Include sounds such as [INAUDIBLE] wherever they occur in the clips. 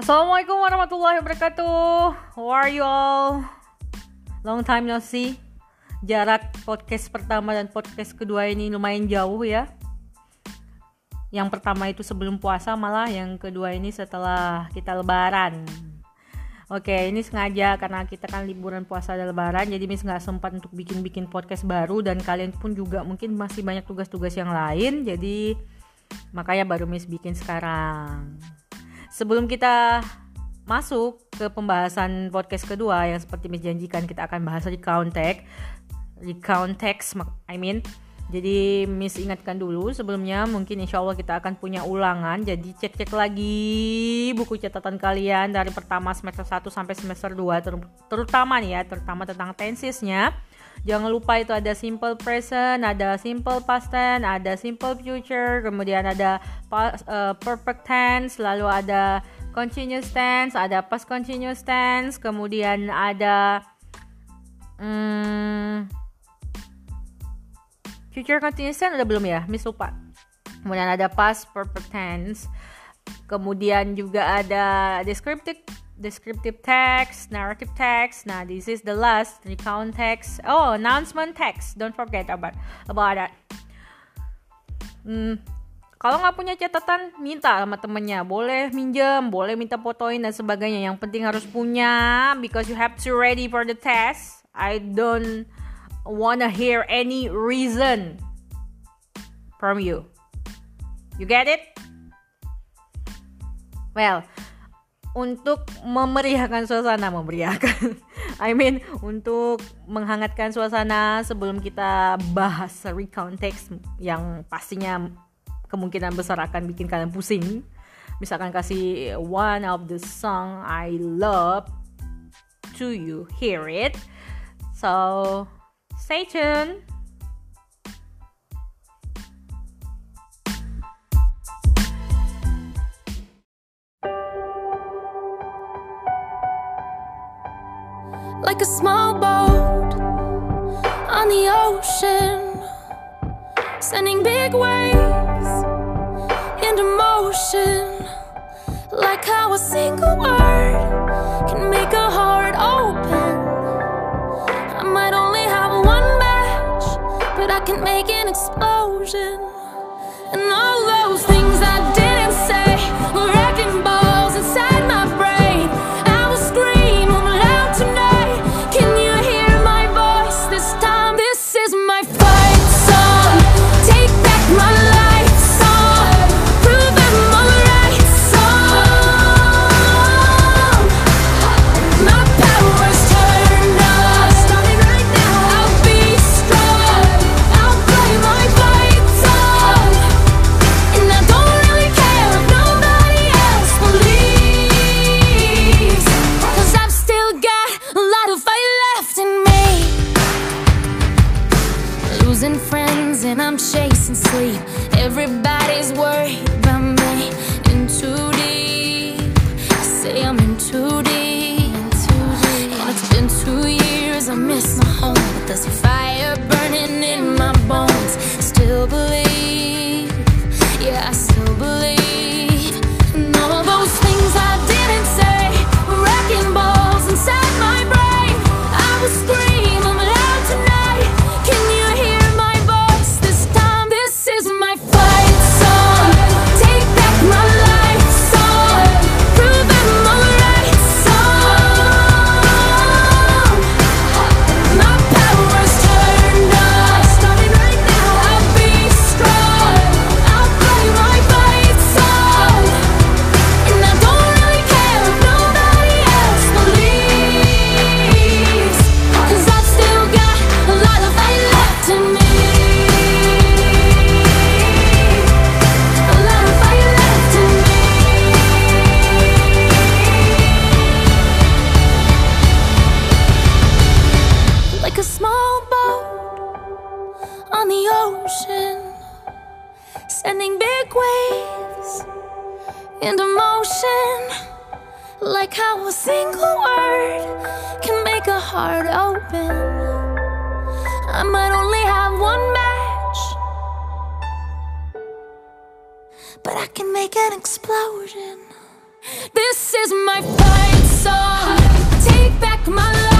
Assalamualaikum warahmatullahi wabarakatuh. How are you all? Long time no see. Jarak podcast pertama dan podcast kedua ini lumayan jauh ya. Yang pertama itu sebelum puasa malah yang kedua ini setelah kita lebaran. Oke, ini sengaja karena kita kan liburan puasa dan lebaran, jadi Miss nggak sempat untuk bikin-bikin podcast baru dan kalian pun juga mungkin masih banyak tugas-tugas yang lain, jadi makanya baru Miss bikin sekarang sebelum kita masuk ke pembahasan podcast kedua yang seperti menjanjikan kita akan bahas recount text recount text I mean. Jadi Miss ingatkan dulu sebelumnya mungkin insya Allah kita akan punya ulangan. Jadi cek-cek lagi buku catatan kalian dari pertama semester 1 sampai semester 2 ter Terutama nih ya, terutama tentang tensesnya Jangan lupa itu ada simple present, ada simple past tense, ada simple future, kemudian ada past, uh, perfect tense, lalu ada continuous tense, ada past continuous tense, kemudian ada hmm, future continuous tense ada belum ya? Miss lupa. Kemudian ada past perfect tense kemudian juga ada descriptive descriptive text narrative text. Nah this is the last recount text. Oh announcement text. Don't forget about about that. Hmm, kalau nggak punya catatan minta sama temennya. Boleh minjem boleh minta fotoin dan sebagainya. Yang penting harus punya because you have to ready for the test. I don't wanna hear any reason from you. You get it? Well, untuk memeriahkan suasana, memeriahkan. [LAUGHS] I mean, untuk menghangatkan suasana sebelum kita bahas recount text yang pastinya kemungkinan besar akan bikin kalian pusing. Misalkan kasih one of the song I love to you hear it. So, Stay tuned. Like a small boat on the ocean, sending big waves into motion. Like how a single word can make a heart open. I might only have one match, but I can make an explosion. Like how a single word can make a heart open. I might only have one match, but I can make an explosion. This is my fight song. Take back my life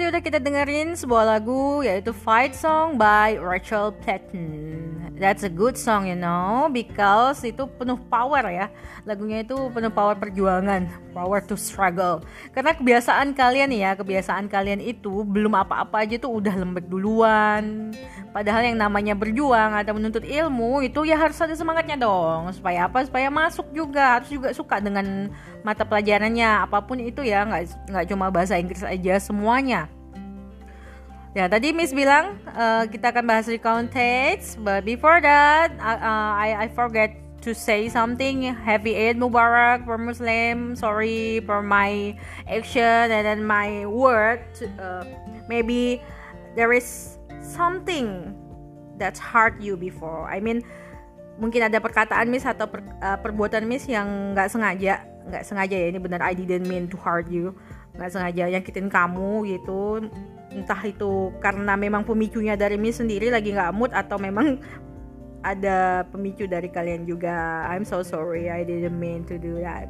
tadi udah kita dengerin sebuah lagu yaitu Fight Song by Rachel Platten. That's a good song, you know, because itu penuh power ya. Lagunya itu penuh power perjuangan, power to struggle. Karena kebiasaan kalian ya, kebiasaan kalian itu belum apa-apa aja tuh udah lembek duluan. Padahal yang namanya berjuang atau menuntut ilmu itu ya harus ada semangatnya dong. Supaya apa? Supaya masuk juga, harus juga suka dengan mata pelajarannya apa pun itu ya, nggak nggak cuma bahasa Inggris aja semuanya. Ya tadi Miss bilang uh, kita akan bahas recount text, but before that uh, uh, I I forget to say something. Happy Eid Mubarak for Muslim. Sorry for my action and then my word. Uh, maybe there is something that's hurt you before. I mean mungkin ada perkataan Miss atau per, uh, perbuatan Miss yang nggak sengaja nggak sengaja ya ini benar I didn't mean to hurt you nggak sengaja nyakitin kamu gitu entah itu karena memang pemicunya dari Miss sendiri lagi nggak mood atau memang ada pemicu dari kalian juga I'm so sorry I didn't mean to do that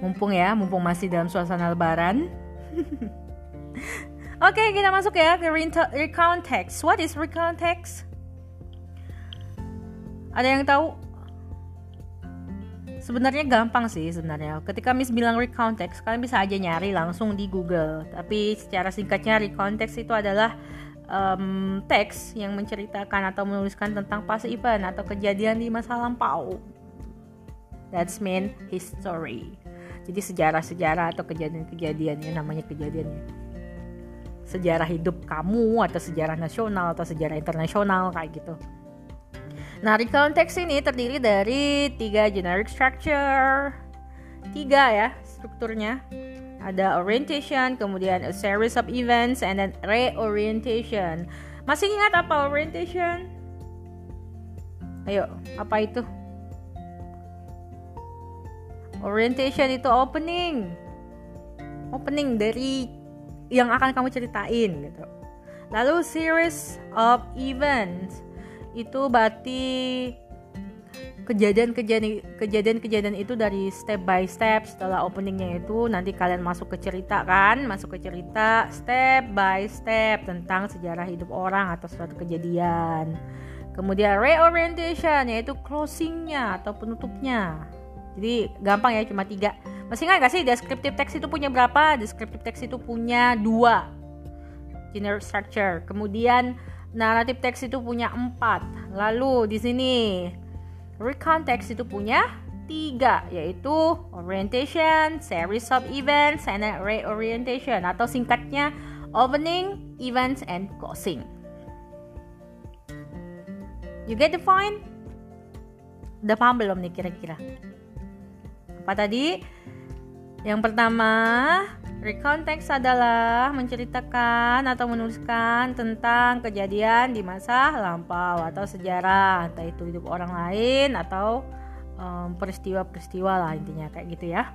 mumpung ya mumpung masih dalam suasana lebaran [LAUGHS] Oke, okay, kita masuk ya ke recount text. What is recount text? Ada yang tahu? Sebenarnya gampang sih sebenarnya. Ketika Miss bilang recount text, kalian bisa aja nyari langsung di Google. Tapi secara singkatnya recount text itu adalah um, teks yang menceritakan atau menuliskan tentang pas event atau kejadian di masa lampau. That's mean history. Jadi sejarah-sejarah atau kejadian-kejadian ya namanya kejadiannya sejarah hidup kamu atau sejarah nasional atau sejarah internasional kayak gitu. Nah, recount text ini terdiri dari tiga generic structure, tiga ya strukturnya. Ada orientation, kemudian a series of events, and then reorientation. Masih ingat apa orientation? Ayo, apa itu? Orientation itu opening. Opening dari yang akan kamu ceritain gitu. Lalu series of events itu berarti kejadian-kejadian kejadian-kejadian itu dari step by step setelah openingnya itu nanti kalian masuk ke cerita kan? Masuk ke cerita step by step tentang sejarah hidup orang atau suatu kejadian. Kemudian reorientation yaitu closingnya atau penutupnya. Jadi gampang ya cuma tiga. Masih ingat gak sih descriptive text itu punya berapa? Descriptive text itu punya dua. Generic structure. Kemudian narrative text itu punya empat lalu di sini recount text itu punya tiga yaitu orientation, series of events, and reorientation atau singkatnya opening, events, and closing. You get the point? Udah paham belum nih kira-kira? Apa tadi? Yang pertama, recount text adalah menceritakan atau menuliskan tentang kejadian di masa lampau atau sejarah, entah itu hidup orang lain atau um, peristiwa-peristiwa lah intinya kayak gitu ya.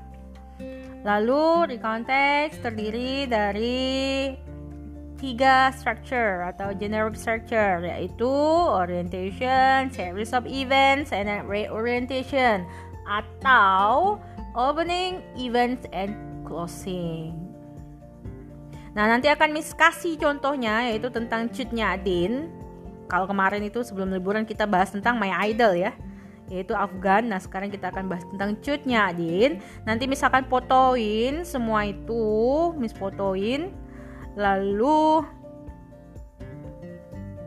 Lalu recount text terdiri dari tiga structure atau generic structure yaitu orientation, series of events, and reorientation atau opening, events, and closing. Nah, nanti akan Miss kasih contohnya yaitu tentang cutnya Adin. Kalau kemarin itu sebelum liburan kita bahas tentang My Idol ya yaitu Afgan. Nah, sekarang kita akan bahas tentang cutnya Adin. Nanti misalkan fotoin semua itu, Miss fotoin. Lalu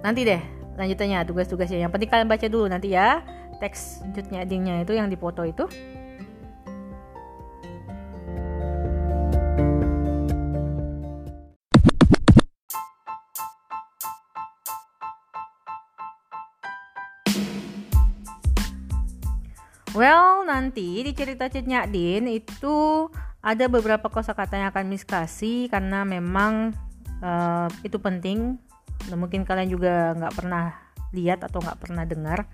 nanti deh lanjutannya tugas-tugasnya. Yang penting kalian baca dulu nanti ya teks cutnya Adinnya itu yang dipoto itu. Nanti di cerita Cetnya Din itu ada beberapa kosakata yang akan kasih karena memang uh, itu penting. Nah, mungkin kalian juga nggak pernah lihat atau nggak pernah dengar.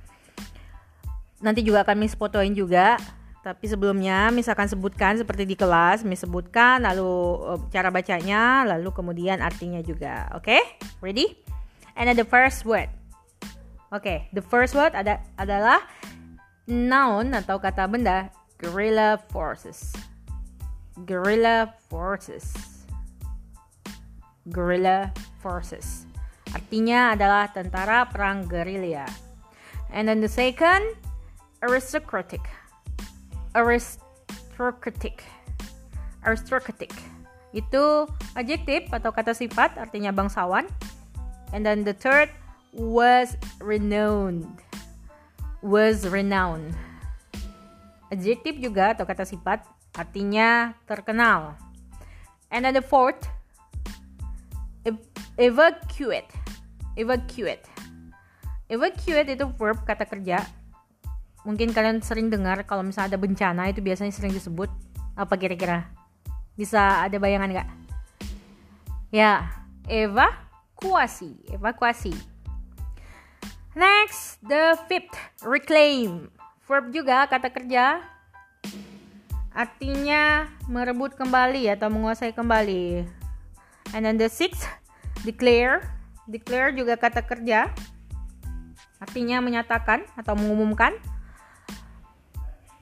Nanti juga akan Miss fotoin juga. Tapi sebelumnya misalkan sebutkan seperti di kelas, Miss sebutkan lalu uh, cara bacanya, lalu kemudian artinya juga. Oke? Okay? Ready? And the first word. Oke, okay, the first word ada adalah noun atau kata benda guerrilla forces. Guerrilla forces. Guerrilla forces. Artinya adalah tentara perang gerilya. And then the second aristocratic. Aristocratic. Aristocratic. Itu adjektif atau kata sifat artinya bangsawan. And then the third was renowned was renowned. Adjektif juga atau kata sifat artinya terkenal. And then the fourth, evacuate. Evacuate. Evacuate itu verb kata kerja. Mungkin kalian sering dengar kalau misalnya ada bencana itu biasanya sering disebut apa kira-kira? Bisa ada bayangan nggak? Ya, evakuasi, evakuasi. Next, the fifth, reclaim. Verb juga kata kerja. Artinya merebut kembali atau menguasai kembali. And then the sixth, declare. Declare juga kata kerja. Artinya menyatakan atau mengumumkan.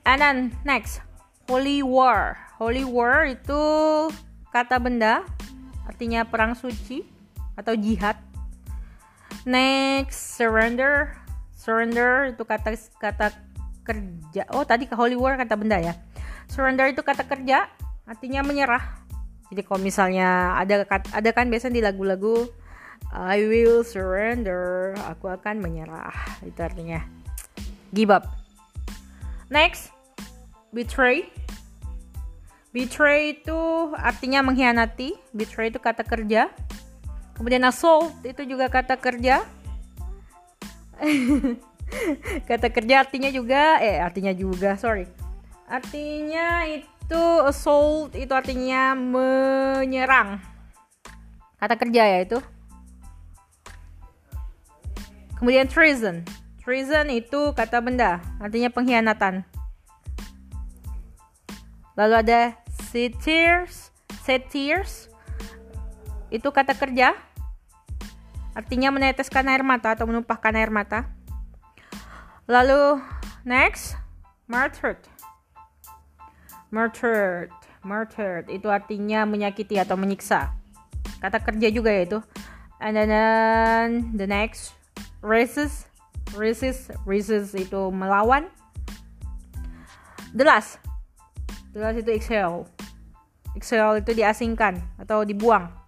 And then next, holy war. Holy war itu kata benda. Artinya perang suci atau jihad Next, surrender. Surrender itu kata kata kerja. Oh, tadi ke Holy War kata benda ya. Surrender itu kata kerja, artinya menyerah. Jadi kalau misalnya ada ada kan biasanya di lagu-lagu I will surrender, aku akan menyerah. Itu artinya give up. Next, betray. Betray itu artinya mengkhianati. Betray itu kata kerja. Kemudian assault itu juga kata kerja. [LAUGHS] kata kerja artinya juga eh artinya juga, sorry. Artinya itu assault itu artinya menyerang. Kata kerja ya itu. Kemudian treason. Treason itu kata benda, artinya pengkhianatan. Lalu ada satires, satires itu kata kerja artinya meneteskan air mata atau menumpahkan air mata. Lalu next, martyred. Martyred, martyred itu artinya menyakiti atau menyiksa. Kata kerja juga ya itu. And then, the next, resist, resist, resist itu melawan. The last, the last itu exhale. Exhale itu diasingkan atau dibuang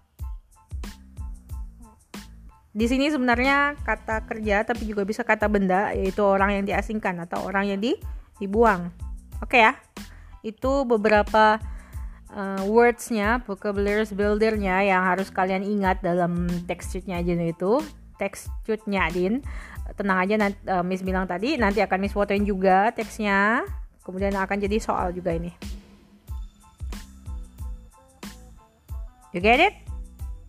di sini sebenarnya kata kerja tapi juga bisa kata benda yaitu orang yang diasingkan atau orang yang di, dibuang. Oke okay ya. Itu beberapa uh, wordsnya, vocabulary buildernya yang harus kalian ingat dalam text sheetnya aja itu. Text sheetnya Adin. Tenang aja nanti, uh, Miss bilang tadi nanti akan Miss fotoin juga teksnya. Kemudian akan jadi soal juga ini. You get it?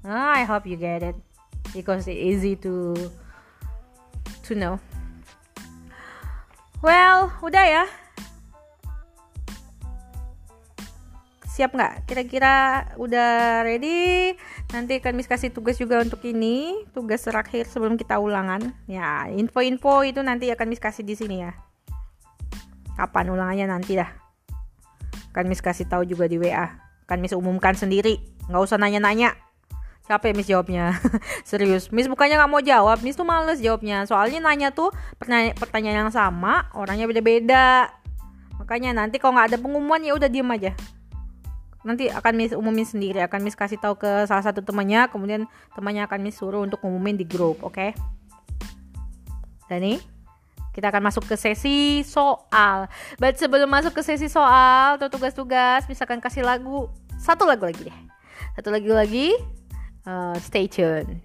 Oh, I hope you get it because it's easy to to know. Well, udah ya. Siap nggak? Kira-kira udah ready? Nanti akan Miss kasih tugas juga untuk ini, tugas terakhir sebelum kita ulangan. Ya, info-info itu nanti akan Miss kasih di sini ya. Kapan ulangannya nanti dah. Akan Miss kasih tahu juga di WA. Akan Miss umumkan sendiri. Nggak usah nanya-nanya capek Miss jawabnya. [LAUGHS] Serius. Miss bukannya nggak mau jawab? Miss tuh males jawabnya. Soalnya nanya tuh pertanyaan, pertanyaan yang sama orangnya beda-beda. Makanya nanti kalau nggak ada pengumuman ya udah diem aja. Nanti akan Miss umumin sendiri akan Miss kasih tahu ke salah satu temannya kemudian temannya akan Miss suruh untuk umumin di grup oke? Okay? dan nih kita akan masuk ke sesi soal. But sebelum masuk ke sesi soal atau tugas-tugas, misalkan kasih lagu satu lagu lagi deh. Satu lagu lagi Uh, stay tuned.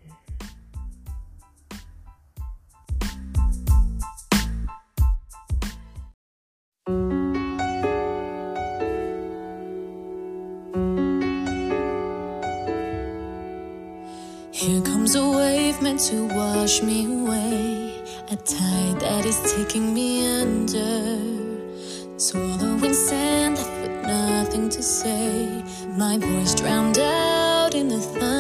Here comes a wave meant to wash me away. A tide that is taking me under. Swallowing sand, left with nothing to say. My voice drowned out in the thunder.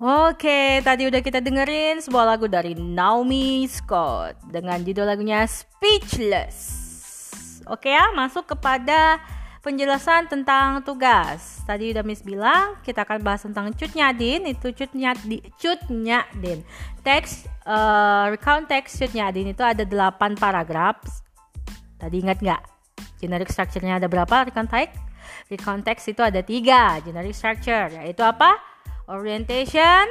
Oke, tadi udah kita dengerin sebuah lagu dari Naomi Scott dengan judul lagunya Speechless. Oke ya, masuk kepada penjelasan tentang tugas. Tadi udah Miss bilang kita akan bahas tentang cut nyadin, itu cut nyadi, cut nyadin. Teks eh, recount teks cut nyadin itu ada 8 paragraf. Tadi ingat nggak? Generic structure-nya ada berapa recount text? Recount text itu ada tiga generic structure, yaitu apa? Orientation,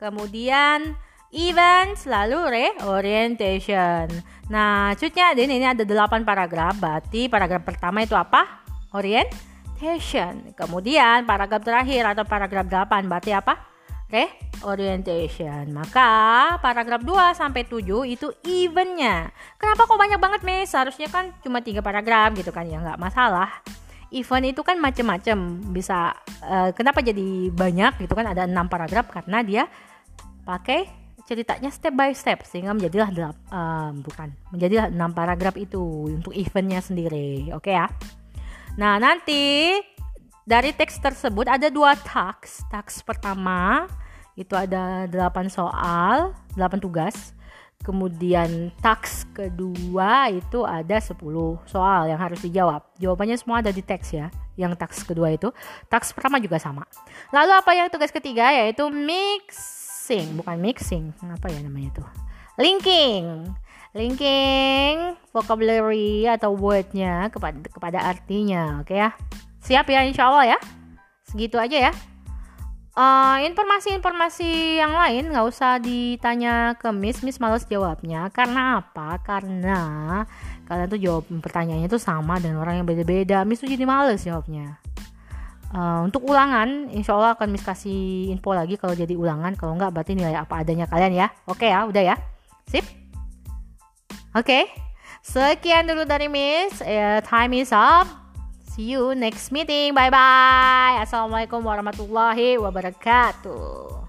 kemudian events, lalu reorientation. Nah, cutnya Adin ini ada 8 paragraf, berarti paragraf pertama itu apa? Orientation. Kemudian paragraf terakhir atau paragraf 8 berarti apa? Reorientation. Maka paragraf 2 sampai 7 itu eventnya. Kenapa kok banyak banget, Miss? Harusnya kan cuma 3 paragraf gitu kan ya, nggak masalah event itu kan macem-macem. Bisa eh, kenapa jadi banyak gitu kan? Ada enam paragraf karena dia pakai ceritanya step by step sehingga menjadilah eh, bukan menjadilah enam paragraf itu untuk eventnya sendiri. Oke ya? Nah nanti dari teks tersebut ada dua task task pertama itu ada 8 soal 8 tugas Kemudian taks kedua itu ada 10 soal yang harus dijawab. Jawabannya semua ada di teks ya. Yang taks kedua itu. Taks pertama juga sama. Lalu apa yang tugas ketiga yaitu mixing. Bukan mixing. Apa ya namanya tuh? Linking. linking vocabulary atau wordnya kepada kepada artinya oke ya siap ya insya Allah ya segitu aja ya informasi informasi-informasi yang lain nggak usah ditanya ke Miss. Miss males jawabnya. Karena apa? Karena kalian tuh jawab pertanyaannya tuh sama dan orang yang beda-beda. Miss tuh jadi males jawabnya. Uh, untuk ulangan insya Allah akan Miss kasih info lagi kalau jadi ulangan. Kalau nggak berarti nilai apa adanya kalian ya. Oke ya udah ya. Sip? Oke. Okay. sekian dulu dari Miss. Uh, time is up See you next meeting. Bye bye. Assalamualaikum warahmatullahi wabarakatuh.